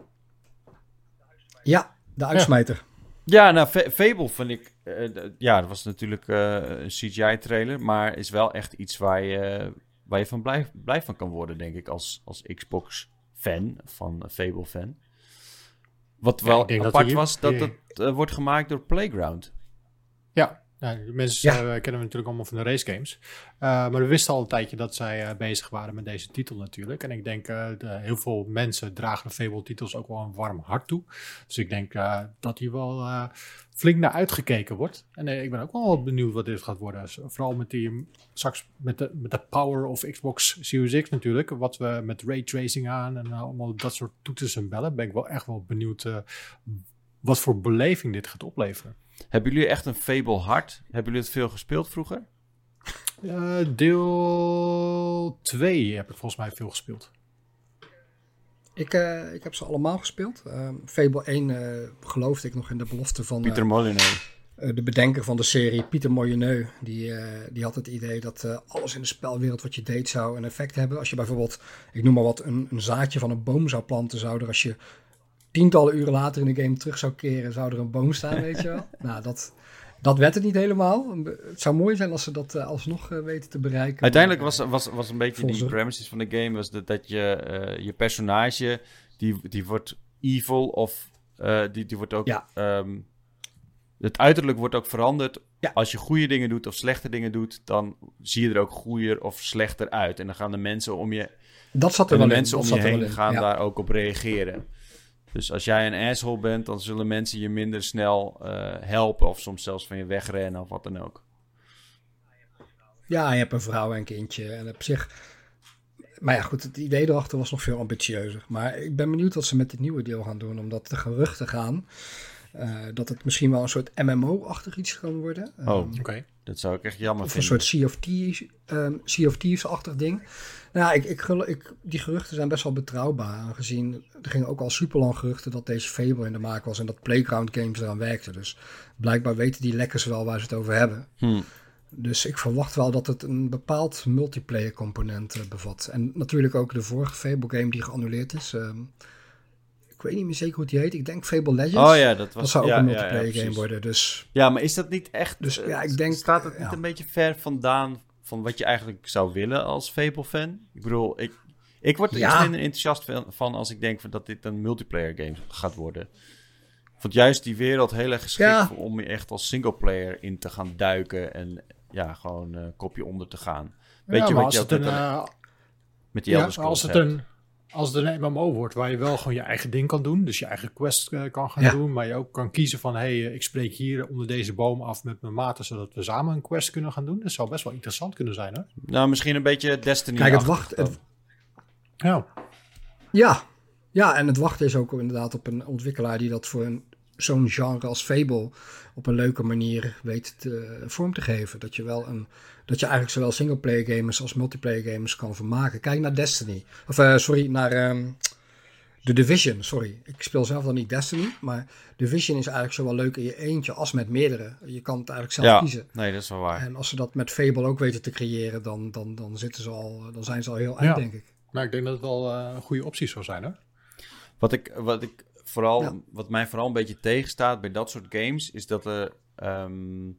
Ja, de uitsmijter. Ja, nou, Fable vind ik... Uh, ja, dat was natuurlijk een CGI-trailer. Maar is wel echt iets waar je, waar je van blij, blij van kan worden, denk ik, als, als Xbox fan, van Fable fan. Wat wel ja, apart was, dat het uh, wordt gemaakt door Playground. Ja, Nou, mensen ja. kennen we natuurlijk allemaal van de race games. maar we wisten al een tijdje dat zij bezig waren met deze titel natuurlijk. En ik denk, de, heel veel mensen dragen de Fable titels ook wel een warm hart toe. Dus ik denk dat hier wel flink naar uitgekeken wordt. En ik ben ook wel benieuwd wat dit gaat worden. Vooral met die, straks met de, met de power of Xbox Series X natuurlijk. Wat we met raytracing aan en allemaal dat soort toeters en bellen. Ben ik wel echt wel benieuwd wat voor beleving dit gaat opleveren. Hebben jullie echt een Fable hart? Hebben jullie het veel gespeeld vroeger? Uh, deel 2 heb ik volgens mij veel gespeeld. Ik, uh, ik heb ze allemaal gespeeld. Uh, Fable 1 uh, geloofde ik nog in de belofte van... Pieter Molyneux. de bedenker van de serie, Pieter Molyneux, die, die had het idee dat alles in de spelwereld wat je deed zou een effect hebben. Als je bijvoorbeeld, ik noem maar wat, een, een zaadje van een boom zou planten, zou er als je tientallen uren later in de game terug zou keren, zou er een boom staan, weet je wel. Nou, dat, dat werd het niet helemaal. Het zou mooi zijn als ze dat uh, alsnog uh, weten te bereiken. Uiteindelijk was, was, was een beetje die premises van de game, was dat, dat je uh, je personage, die, die wordt evil of die, die wordt ook... Ja. Um, het uiterlijk wordt ook veranderd. Ja. Als je goede dingen doet of slechte dingen doet, dan zie je er ook goeier of slechter uit. En dan gaan de mensen om je, dat zat er wel de mensen om je heen gaan ja. daar ook op reageren. Dus als jij een asshole bent, dan zullen mensen je minder snel uh, helpen. Of soms zelfs van je wegrennen of wat dan ook. Ja, je hebt een vrouw en een kindje. En op zich. Maar ja, goed, het idee erachter was nog veel ambitieuzer. Maar ik ben benieuwd wat ze met dit nieuwe deel gaan doen. Omdat de geruchten gaan. Uh, dat het misschien wel een soort MMO-achtig iets kan worden. Oh, um, oké. Dat zou ik echt jammer of vinden. Een soort Sea of Thieves, um, sea of Thieves-achtig ding. Nou, ik, ik, ik, die geruchten zijn best wel betrouwbaar. Aangezien er gingen ook al super lang geruchten dat deze Fable in de maak was. En dat Playground Games eraan werkten. Dus blijkbaar weten die lekkers wel waar ze het over hebben. Hmm. Dus ik verwacht wel dat het een bepaald multiplayer component uh, bevat. En natuurlijk ook de vorige Fable game die geannuleerd is. Um, ik weet niet meer zeker hoe die heet. Ik denk Fable Legends. Oh ja, dat was dat zou ook ja, een multiplayer ja, ja, game worden. Dus ja, maar is dat niet echt? Dus ja, ik denk staat het niet een beetje ver vandaan van wat je eigenlijk zou willen als Fable fan? Ik bedoel, ik, ik word er iets minder enthousiast van als ik denk dat dit een multiplayer game gaat worden. Ik vond juist die wereld heel erg geschikt om je echt als singleplayer in te gaan duiken en ja, gewoon uh, kopje onder te gaan. Weet je wat je met, een, uh, met die Elder Scrolls als het hebt? een als het een MMO wordt waar je wel gewoon je eigen ding kan doen, dus je eigen quest uh, kan gaan doen, maar je ook kan kiezen van hé, hey, ik spreek hier onder deze boom af met mijn maten, zodat we samen een quest kunnen gaan doen. Dat zou best wel interessant kunnen zijn, hè? Nou, misschien een beetje Destiny. Kijk, het wacht. Het... Ja. Ja. Ja, en het wachten is ook inderdaad op een ontwikkelaar die dat voor een zo'n genre als Fable op een leuke manier weet te, vorm te geven. Dat je wel een dat je eigenlijk zowel singleplayer gamers als multiplayer gamers kan vermaken. Kijk naar Destiny. Of uh, sorry, naar um, The Division. Sorry, ik speel zelf dan niet Destiny. Maar Division is eigenlijk zowel leuk in je eentje als met meerdere. Je kan het eigenlijk zelf ja, kiezen. Nee, dat is wel waar. En als ze dat met Fable ook weten te creëren, dan, dan, dan, zitten ze al, dan zijn ze al heel eind, ja. denk ik. Maar ik denk dat het wel uh, een goede optie zou zijn, hè? Wat ik, wat ik vooral, ja. wat mij vooral een beetje tegenstaat bij dat soort games, is dat er. Um,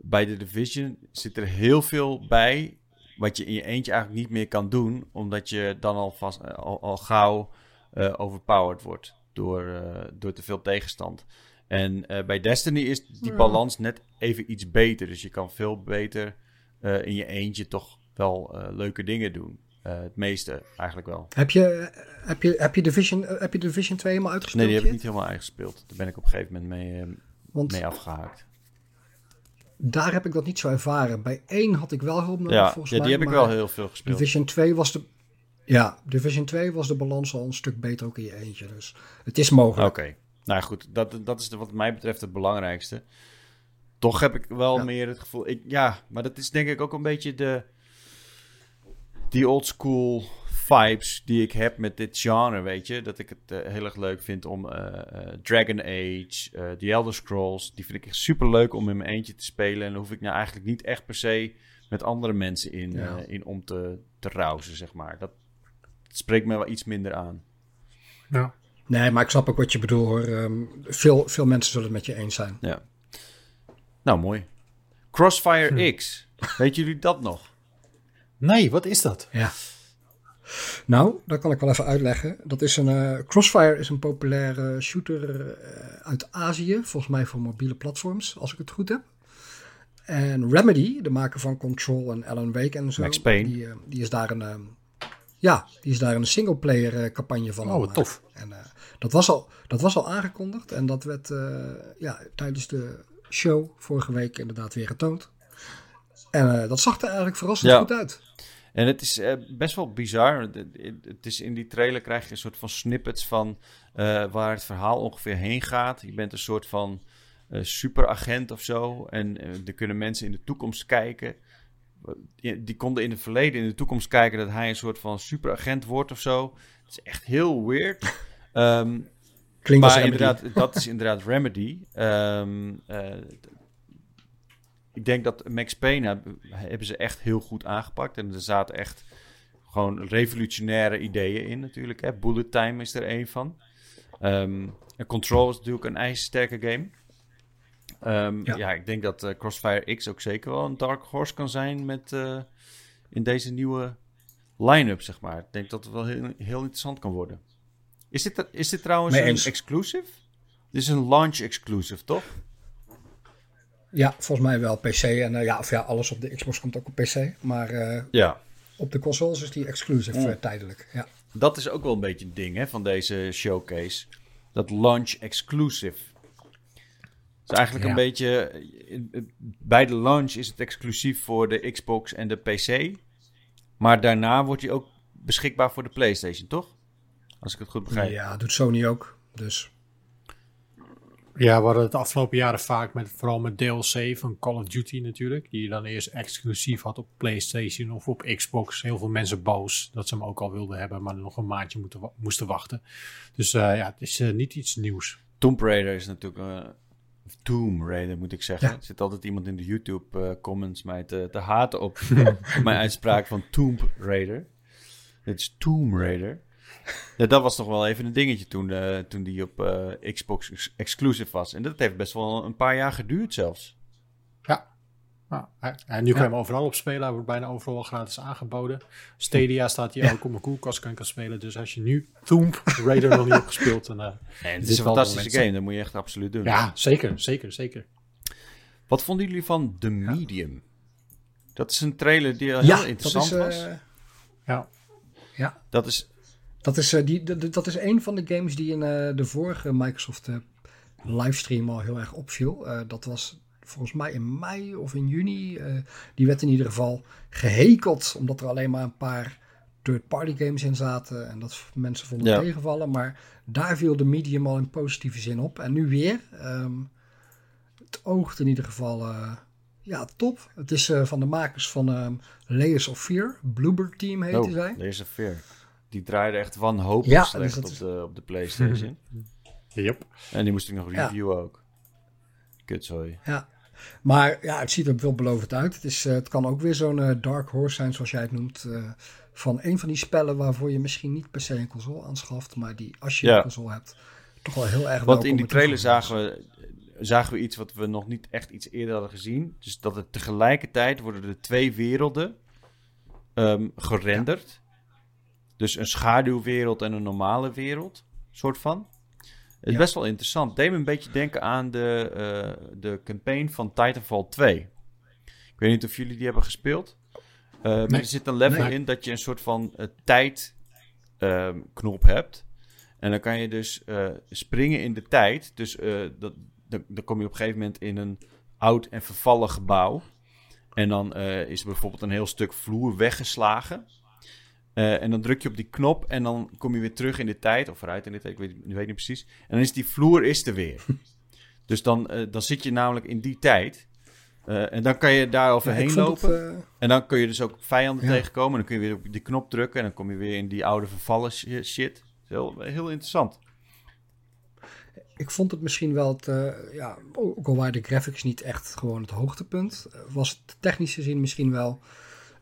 bij de Division zit er heel veel bij wat je in je eentje eigenlijk niet meer kan doen, omdat je dan al, vast, al, al gauw uh, overpowered wordt door, uh, door te veel tegenstand. En uh, bij Destiny is die balans net even iets beter. Dus je kan veel beter in je eentje toch wel leuke dingen doen. Het meeste eigenlijk wel. Heb je, heb je, heb je, Division, heb je Division 2 helemaal uitgespeeld? Nee, die heb ik niet helemaal uitgespeeld. Daar ben ik op een gegeven moment mee, Want... mee afgehaakt daar heb ik dat niet zo ervaren. Bij één had ik wel hulp nodig, ja, volgens ja, mij. die heb ik wel heel veel gespeeld. Division 2 was de... Ja, Division 2 was de balans al een stuk beter ook in je eentje. Dus het is mogelijk. Oké. Okay. Nou goed, dat, dat is de, wat mij betreft het belangrijkste. Toch heb ik wel ja. meer het gevoel... Ik, ja, maar dat is denk ik ook een beetje de... Die old school vibes die ik heb met dit genre, weet je. Dat ik het uh, heel erg leuk vind om uh, uh, Dragon Age, The Elder Scrolls... die vind ik echt super leuk om in mijn eentje te spelen. En dan hoef ik nou eigenlijk niet echt per se met andere mensen in, ja. in om te, te rousen, zeg maar. Dat, dat spreekt me wel iets minder aan. Ja. Nee, maar ik snap ook wat je bedoelt hoor. Um, veel, veel mensen zullen het met je eens zijn. Ja. Nou, mooi. Crossfire hm. X. Weet jullie dat nog? Nee, wat is dat? Ja. Nou, dat kan ik wel even uitleggen. Dat is een, uh, Crossfire is een populaire shooter uh, uit Azië. Volgens mij voor mobiele platforms, als ik het goed heb. En Remedy, de maker van Control en Alan Wake en zo. Max Payne. Die, eh, die is daar een... eh, ja, die is daar een singleplayer eh, campagne van. Oh, tof. En eh, dat, was al, dat was al aangekondigd. En dat werd eh, ja, tijdens de show vorige week inderdaad weer getoond. En eh, dat zag er eigenlijk verrassend Ja. goed uit. En het is eh, best wel bizar. Het- is in die trailer krijg je een soort van snippets van eh, waar het verhaal ongeveer heen gaat. Je bent een soort van eh, superagent of zo. En er kunnen mensen in de toekomst kijken. Die konden in het verleden in de toekomst kijken dat hij een soort van superagent wordt of zo. Het is echt heel weird. Ehm, Klinkt maar inderdaad, dat is inderdaad Remedy. Ehm, eh, ik denk dat Max Payne heb- hebben ze echt heel goed aangepakt. En er zaten echt gewoon revolutionaire ideeën in natuurlijk. Hè. Bullet Time is er een van. Ehm, en Control is natuurlijk een ijzersterke game. Ehm, ja. Ja. ik denk dat eh, Crossfire X ook zeker wel een dark horse kan zijn met, eh, in deze nieuwe line-up, zeg maar. Ik denk dat het wel heel, heel interessant kan worden. Is dit, is dit trouwens een exclusive? Dit is een launch exclusive, toch? Ja, volgens mij wel PC. En eh, ja, of ja, alles op de Xbox komt ook op PC. Maar eh, Ja. op de consoles is die exclusive Ja. eh, tijdelijk. Ja. Dat is ook wel een beetje het ding hè, van deze showcase. Dat launch exclusive. Het is eigenlijk Ja. een beetje... Bij de launch is het exclusief voor de Xbox en de PC. Maar daarna wordt hij ook beschikbaar voor de PlayStation, toch? Als ik het goed begrijp. ja, doet Sony ook. Dus Ja, we hadden het de afgelopen jaren vaak met, vooral met DLC van Call of Duty natuurlijk. Die je dan eerst exclusief had op PlayStation of op Xbox. Heel veel mensen boos dat ze hem ook al wilden hebben, maar nog een maandje moeten, moesten wachten. Dus eh, ja, het is eh, niet iets nieuws. Tomb Raider is natuurlijk... of Tomb Raider moet ik zeggen. Ja. Er zit altijd iemand in de YouTube comments mij te, te haten op mijn uitspraak van Tomb Raider. Het is Tomb Raider. Ja, dat was toch wel even een dingetje toen, eh, toen die op eh, Xbox ex- exclusive was. En dat heeft best wel een paar jaar geduurd zelfs. Ja. Nou, en nu kan je hem overal op spelen. Hij wordt bijna overal al gratis aangeboden. Stadia staat hier ook op mijn koelkast kan ik spelen. Dus als je nu Tomb Raider nog niet hebt gespeeld, dan... En het is een fantastische game, dat moet je echt absoluut doen. ja, zeker, zeker, zeker. Wat vonden jullie van The Medium? Dat is een trailer die heel ja, dat interessant is, was. Ja, ja, Dat is... dat is, eh, die, dat, dat is een van de games die in eh, de vorige Microsoft eh, livestream al heel erg opviel. Dat was volgens mij in mei of in juni. die werd in ieder geval gehekeld, omdat er alleen maar een paar third-party games in zaten. En dat mensen vonden Ja. tegenvallen. Maar daar viel de medium al in positieve zin op. En nu weer. ehm, het oogt in ieder geval ja, top. Het is van de makers van ehm Layers of Fear. Bloober Team heet Oh, zij. deze Fear. Die draaide echt wanhopelijk Ja, slecht dus dat op, is- de, op de PlayStation. yep. en die moest ik nog Ja. reviewen ook. Kutzooi. Ja. Maar ja, het ziet er veelbelovend uit. Het, is, eh, het kan ook weer zo'n eh, dark horse zijn, zoals jij het noemt. eh, van een van die spellen waarvoor je misschien niet per se een console aanschaft. Maar die, als je Ja. een console hebt, toch wel heel erg Want in die trailer zagen we, zagen we iets wat we nog niet echt iets eerder hadden gezien. Dus dat het tegelijkertijd worden er twee werelden ehm, gerenderd. Dus een schaduwwereld en een normale wereld, soort van. Het is Ja. best wel interessant. Deed me een beetje denken aan de, eh, de campaign van Titanfall 2. Ik weet niet of jullie die hebben gespeeld. Eh, maar er zit een level Nee. in dat je een soort van eh, tijdknop hebt. En dan kan je dus springen in de tijd. Dus dat, dan, dan kom je op een gegeven moment in een oud en vervallen gebouw. En dan is er bijvoorbeeld een heel stuk vloer weggeslagen. Eh, en dan druk je op die knop en dan kom je weer terug in de tijd. Of vooruit in de tijd, ik weet, ik weet niet precies. En dan is die vloer is er weer. dus dan, eh, dan zit je namelijk in die tijd. Eh, en dan kan je daar overheen lopen. het, En dan kun je dus ook vijanden Ja. tegenkomen. En dan kun je weer op die knop drukken. En dan kom je weer in die oude vervallen shi- shit. Heel, heel interessant. ik vond het misschien wel het, ja, ook al waren de graphics niet echt gewoon het hoogtepunt, was het technisch gezien misschien wel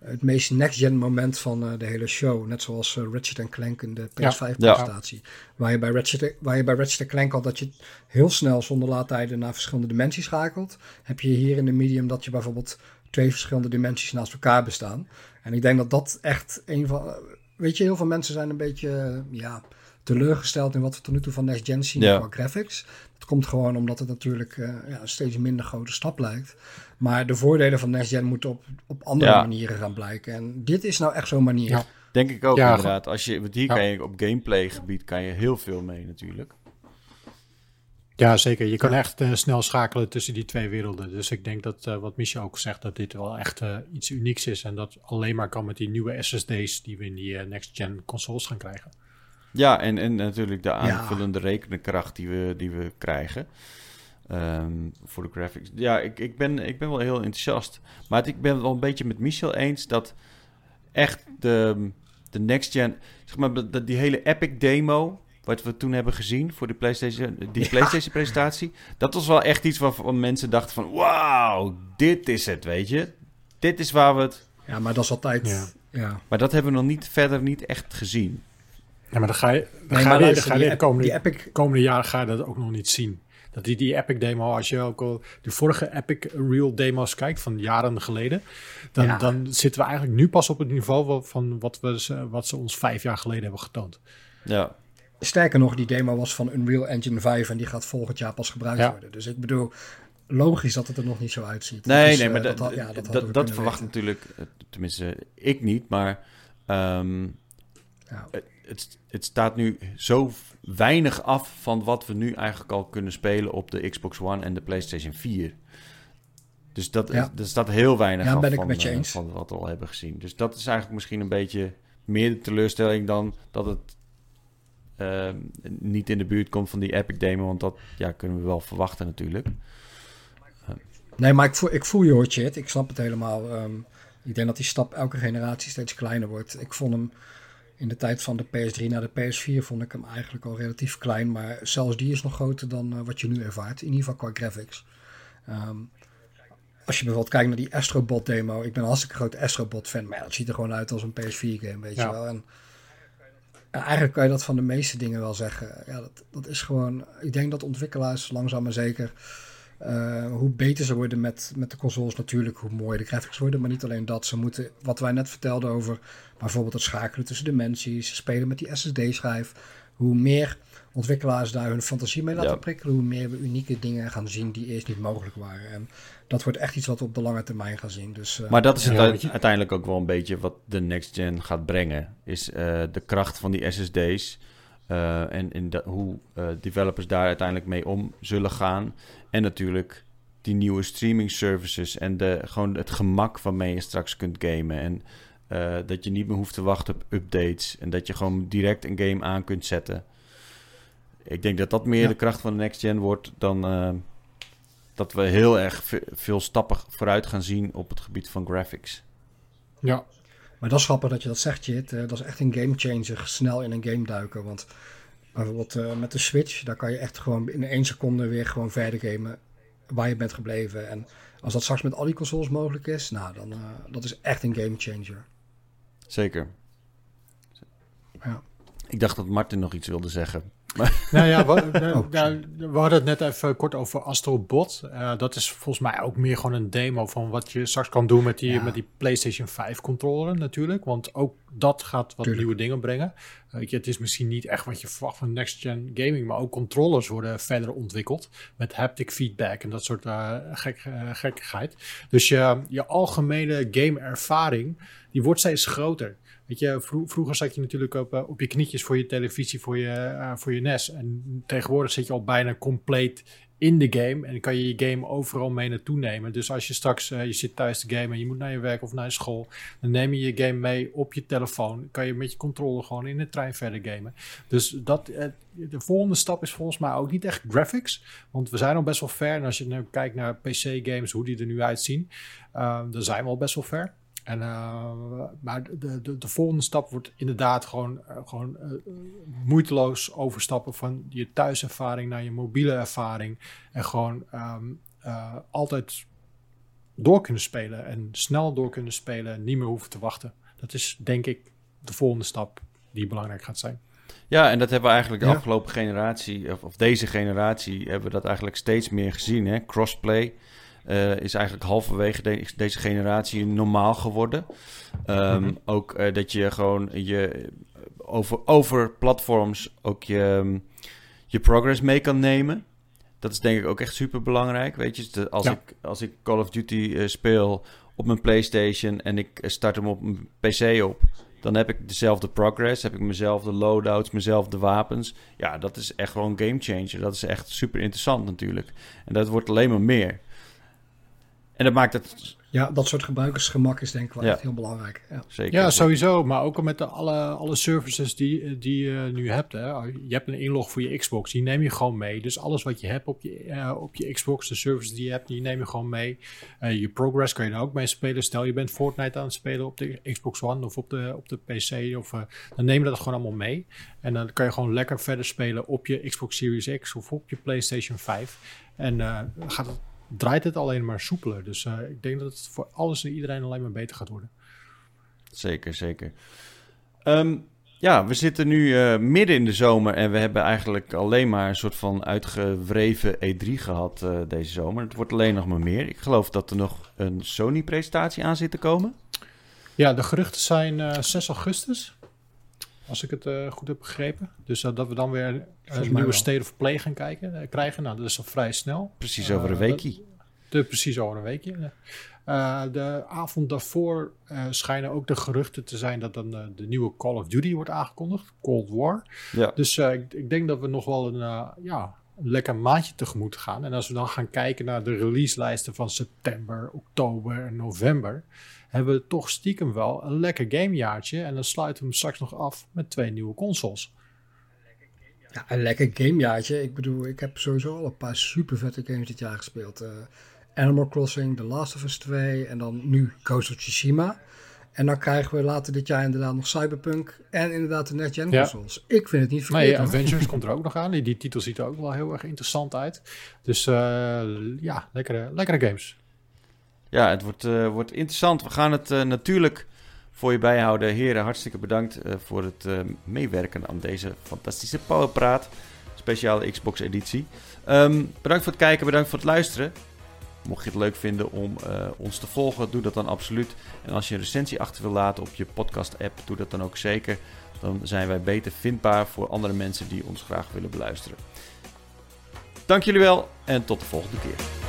het meest next-gen moment van eh, de hele show. Net zoals eh, Ratchet Clank in de PS5-presentatie. Waar, je bij Ratchet, waar je bij Ratchet Clank al dat je heel snel zonder laadtijden naar verschillende dimensies schakelt. Heb je hier in de medium dat je bijvoorbeeld twee verschillende dimensies naast elkaar bestaan. En ik denk dat dat echt een van... Weet je, heel veel mensen zijn een beetje eh, ja, teleurgesteld in wat we tot nu toe van Next Gen zien Ja. qua graphics. Komt gewoon omdat het natuurlijk eh, ja, een steeds minder grote stap lijkt. Maar de voordelen van Next Gen moeten op, op andere Ja. manieren gaan blijken. En dit is nou echt zo'n manier. Ja. Denk ik ook Ja, inderdaad. Als je, want hier Ja. kan je op gameplay gebied kan je heel veel mee natuurlijk. Ja, zeker. Je kan echt eh, snel schakelen tussen die twee werelden. Dus ik denk dat, eh, wat Micha ook zegt, dat dit wel echt eh, iets unieks is. En dat alleen maar kan met die nieuwe SSD's die we in die eh, next-gen consoles gaan krijgen. Ja, en, en natuurlijk de aanvullende rekenkracht die we, die we krijgen. ehm, voor de graphics. Ja, ik, ik, ben, ik ben wel heel enthousiast. Maar het- ik ben het wel een beetje met Michel eens dat echt de, de next gen, zeg maar, die hele Epic demo, wat we toen hebben gezien voor de PlayStation, die Ja. PlayStation presentatie, dat was wel echt iets waarvan mensen dachten van, wauw, dit is het, weet je. Dit is waar we het... Ja, maar dat is altijd... Ja. Ja. Maar dat hebben we nog niet verder niet echt gezien. Ja, maar dan ga je, dan Nee, ga maar je, dan ga je die, de komende, die Epic... komende jaren ga je dat ook nog niet zien. Dat die, die Epic demo, als je ook al de vorige Epic Real demo's kijkt van jaren geleden, dan, Ja. dan zitten we eigenlijk nu pas op het niveau van wat, we, ze- wat ze ons vijf jaar geleden hebben getoond. Ja, Sterker nog, die demo was van Unreal Engine 5 en die gaat volgend jaar pas gebruikt Ja. worden. Dus ik bedoel, logisch dat het er nog niet zo uitziet. Nee, Dus, nee, eh, maar dat, ja, dat, dat, verwacht weten. natuurlijk, eh, tenminste ik niet, maar ehm, Ja. Het, het, staat nu zo weinig af van wat we nu eigenlijk al kunnen spelen op de Xbox One en de PlayStation 4. Dus dat, Ja. er staat heel weinig Ja, af ben ik van, met je eh, eens. van wat we al hebben gezien. Dus dat is eigenlijk misschien een beetje meer de teleurstelling dan dat het ehm, niet in de buurt komt van die Epic demo. Want dat ja, kunnen we wel verwachten natuurlijk. Nee, maar ik voel, ik voel je hoor, Chit. Ik snap het helemaal. Ehm, ik denk dat die stap elke generatie steeds kleiner wordt. Ik vond hem in de tijd van de PS3 naar de PS4 vond ik hem eigenlijk al relatief klein. Maar zelfs die is nog groter dan eh, wat je nu ervaart. In ieder geval qua graphics. Ehm, als je bijvoorbeeld kijkt naar die Astrobot demo. Ik ben een hartstikke groot Astrobot fan. Maar ja, dat ziet er gewoon uit als een PS4 game, weet Ja. je wel. En, en eigenlijk kan je dat van de meeste dingen wel zeggen. Ja, dat, dat is gewoon... Ik denk dat ontwikkelaars langzaam maar zeker... Uh, hoe beter ze worden met, met de consoles natuurlijk, hoe mooier de graphics worden. Maar niet alleen dat, ze moeten, wat wij net vertelden over bijvoorbeeld het schakelen tussen dimensies, spelen met die SSD-schijf. Hoe meer ontwikkelaars daar hun fantasie mee laten Ja. prikkelen, hoe meer we unieke dingen gaan zien die eerst niet mogelijk waren. En dat wordt echt iets wat we op de lange termijn gaan zien. Dus, uh, Maar dat is het uiteindelijk ook wel een beetje wat de next gen gaat brengen. Is eh, de kracht van die SSD's. Eh, en dat- hoe eh, developers daar uiteindelijk mee om zullen gaan. En natuurlijk die nieuwe streaming services. En de, gewoon het gemak waarmee je straks kunt gamen. En eh, dat je niet meer hoeft te wachten op updates. En dat je gewoon direct een game aan kunt zetten. Ik denk dat dat meer Ja. de kracht van de next gen wordt dan... dat we heel erg ve- veel stappen vooruit gaan zien op het gebied van graphics. Ja, Maar dat is grappig dat je dat zegt, Jit. Eh, dat is echt een gamechanger, snel in een game duiken. Want bijvoorbeeld eh, met de Switch, daar kan je echt gewoon in één seconde weer gewoon verder gamen waar je bent gebleven. En als dat straks met al die consoles mogelijk is, nou, dan uh, dat is echt een gamechanger. Zeker. Ja. Ik dacht dat Martin nog iets wilde zeggen. Nou ja, we, nou, Oh, nou, we hadden het net even kort over Astrobot. Uh, dat is volgens mij ook meer gewoon een demo van wat je straks kan doen met die, Ja. met die PlayStation 5 controller natuurlijk. Want ook dat gaat wat Tuurlijk. nieuwe dingen brengen. Uh, het is misschien niet echt wat je verwacht van next gen gaming, maar ook controllers worden verder ontwikkeld met haptic feedback en dat soort uh, gek, gekkigheid. Dus je, je algemene game ervaring, die wordt steeds groter. Weet je, vro vroeger zat je natuurlijk op, uh, op je knietjes voor je televisie, voor je, uh, voor je NES. En tegenwoordig zit je al bijna compleet in de game. En kan je je game overal mee naartoe nemen. Dus als je straks, uh, je zit thuis te gamen en je moet naar je werk of naar je school. Dan neem je je game mee op je telefoon. Kan je met je controller gewoon in de trein verder gamen. Dus dat, de volgende stap is volgens mij ook niet echt graphics. Want we zijn al best wel ver. En als je nu kijkt naar PC games, hoe die er nu uitzien. Dan zijn we al best wel ver. En, uh, maar de, de, de, volgende stap wordt inderdaad gewoon, uh, gewoon uh, moeiteloos overstappen van je thuiservaring naar je mobiele ervaring. En gewoon um, altijd door kunnen spelen en snel door kunnen spelen en niet meer hoeven te wachten. Dat is denk ik de volgende stap die belangrijk gaat zijn. Ja, en dat hebben we eigenlijk de ja. afgelopen generatie, of, of, deze generatie, hebben we dat eigenlijk steeds meer gezien. Hè? Crossplay. Uh, is eigenlijk halverwege de, deze generatie normaal geworden. Um, mm -hmm. Ook uh, dat je gewoon je over, over platforms ook je, je progress mee kan nemen. Dat is denk ik ook echt super belangrijk. Weet je, de- als, Ja. ik, als ik Call of Duty eh, speel op mijn PlayStation en ik eh, start hem op mijn PC op, dan heb ik dezelfde progress, heb ik mezelfde loadouts, mezelfde wapens. Ja, dat is echt gewoon een game changer. Dat is echt super interessant natuurlijk. En dat wordt alleen maar meer. En dat maakt het Ja, dat soort gebruikersgemak is denk ik wel Ja. echt heel belangrijk. Ja. zeker. Ja, sowieso. Maar ook met de alle, alle services die, die je nu hebt. Hè. Je hebt een inlog voor je Xbox, die neem je gewoon mee. Dus alles wat je hebt op je, eh, op je Xbox, de services die je hebt, die neem je gewoon mee. Eh, je progress kan je er ook mee spelen. Stel je bent Fortnite aan het spelen op de Xbox One of op de, op de PC. Of, eh, dan neem je dat gewoon allemaal mee. En dan kan je gewoon lekker verder spelen op je Xbox Series X of op je PlayStation 5. En eh, dan gaat het, draait het alleen maar soepeler. Dus eh, ik denk dat het voor alles en iedereen alleen maar beter gaat worden. Zeker, zeker. Ehm, ja, we zitten nu eh, midden in de zomer en we hebben eigenlijk alleen maar een soort van uitgewreven E3 gehad eh, deze zomer. Het wordt alleen nog maar meer. Ik geloof dat er nog een Sony-presentatie aan zit te komen. Ja, de geruchten zijn eh 6 augustus. Als ik het eh, goed heb begrepen. Dus eh, dat we dan weer een mij nieuwe. State of Play gaan kijken, eh, krijgen. Nou, dat is al vrij snel. Precies Eh, over een weekje. De, precies over een weekje. Eh, de avond daarvoor eh, schijnen ook de geruchten te zijn dat dan eh, de nieuwe Call of Duty wordt aangekondigd. Cold War. Ja. Dus eh, ik, ik denk dat we nog wel een, eh, ja, een lekker maandje tegemoet gaan. En als we dan gaan kijken naar de releaselijsten van september, oktober en november, hebben we toch stiekem wel een lekker gamejaartje. En dan sluiten we hem straks nog af met twee nieuwe consoles. Ja, een lekker gamejaartje. Ik bedoel, ik heb sowieso al een paar super vette games dit jaar gespeeld. Eh, Animal Crossing, The Last of Us 2 en dan nu Ghost of Tsushima. En dan krijgen we later dit jaar inderdaad nog Cyberpunk en inderdaad de Next Gen Ja. consoles. Ik vind het niet Nee, verkeerd. hoor. Avengers komt er ook nog aan. Die, die titel ziet er ook wel heel erg interessant uit. Dus eh, ja, lekkere, lekkere games. Ja, het wordt, eh, wordt interessant. We gaan het eh, natuurlijk voor je bijhouden. Heren, hartstikke bedankt eh, voor het meewerken aan deze fantastische Powerpraat. Speciale Xbox-editie. Ehm, bedankt voor het kijken, bedankt voor het luisteren. Mocht je het leuk vinden om ons te volgen, doe dat dan absoluut. En als je een recensie achter wil laten op je podcast-app, doe dat dan ook zeker. Dan zijn wij beter vindbaar voor andere mensen die ons graag willen beluisteren. Dank jullie wel en tot de volgende keer.